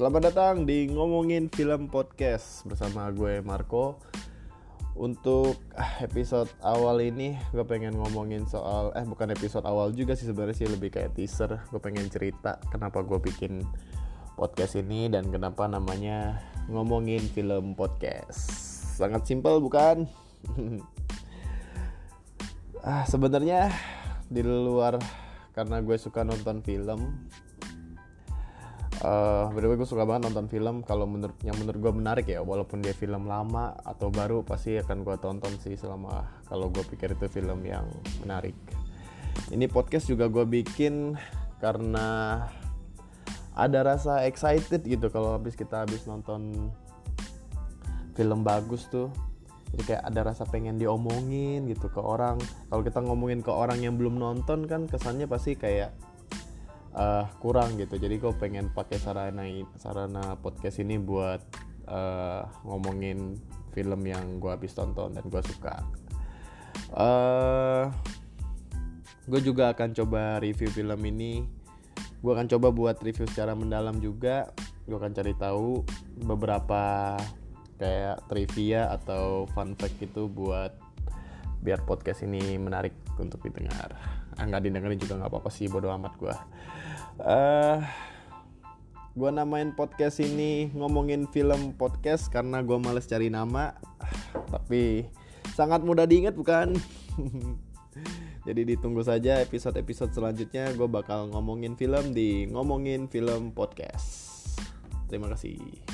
Selamat datang di Ngomongin Film Podcast bersama gue Marco. Untuk ah, episode awal ini gue pengen ngomongin soal eh bukan episode awal juga sih sebenarnya sih lebih kayak teaser. Gue pengen cerita kenapa gue bikin podcast ini dan kenapa namanya Ngomongin Film Podcast. Sangat simpel bukan? ah sebenarnya di luar karena gue suka nonton film Uh, way gue suka banget nonton film. Kalau menurut yang menurut gue menarik ya walaupun dia film lama atau baru pasti akan gue tonton sih selama kalau gue pikir itu film yang menarik. Ini podcast juga gue bikin karena ada rasa excited gitu kalau habis kita habis nonton film bagus tuh. Jadi kayak ada rasa pengen diomongin gitu ke orang. Kalau kita ngomongin ke orang yang belum nonton kan kesannya pasti kayak uh, kurang gitu. Jadi gue pengen pakai sarana sarana podcast ini buat uh, ngomongin film yang gue habis tonton dan gue suka. Uh, gue juga akan coba review film ini. Gue akan coba buat review secara mendalam juga. Gue akan cari tahu beberapa kayak trivia atau fun fact itu buat biar podcast ini menarik untuk didengar. Ah, nggak didengarin juga nggak apa-apa sih bodo amat gue uh, gue namain podcast ini ngomongin film podcast karena gue males cari nama. Tapi sangat mudah diingat bukan? Jadi ditunggu saja episode-episode selanjutnya gue bakal ngomongin film di ngomongin film podcast. Terima kasih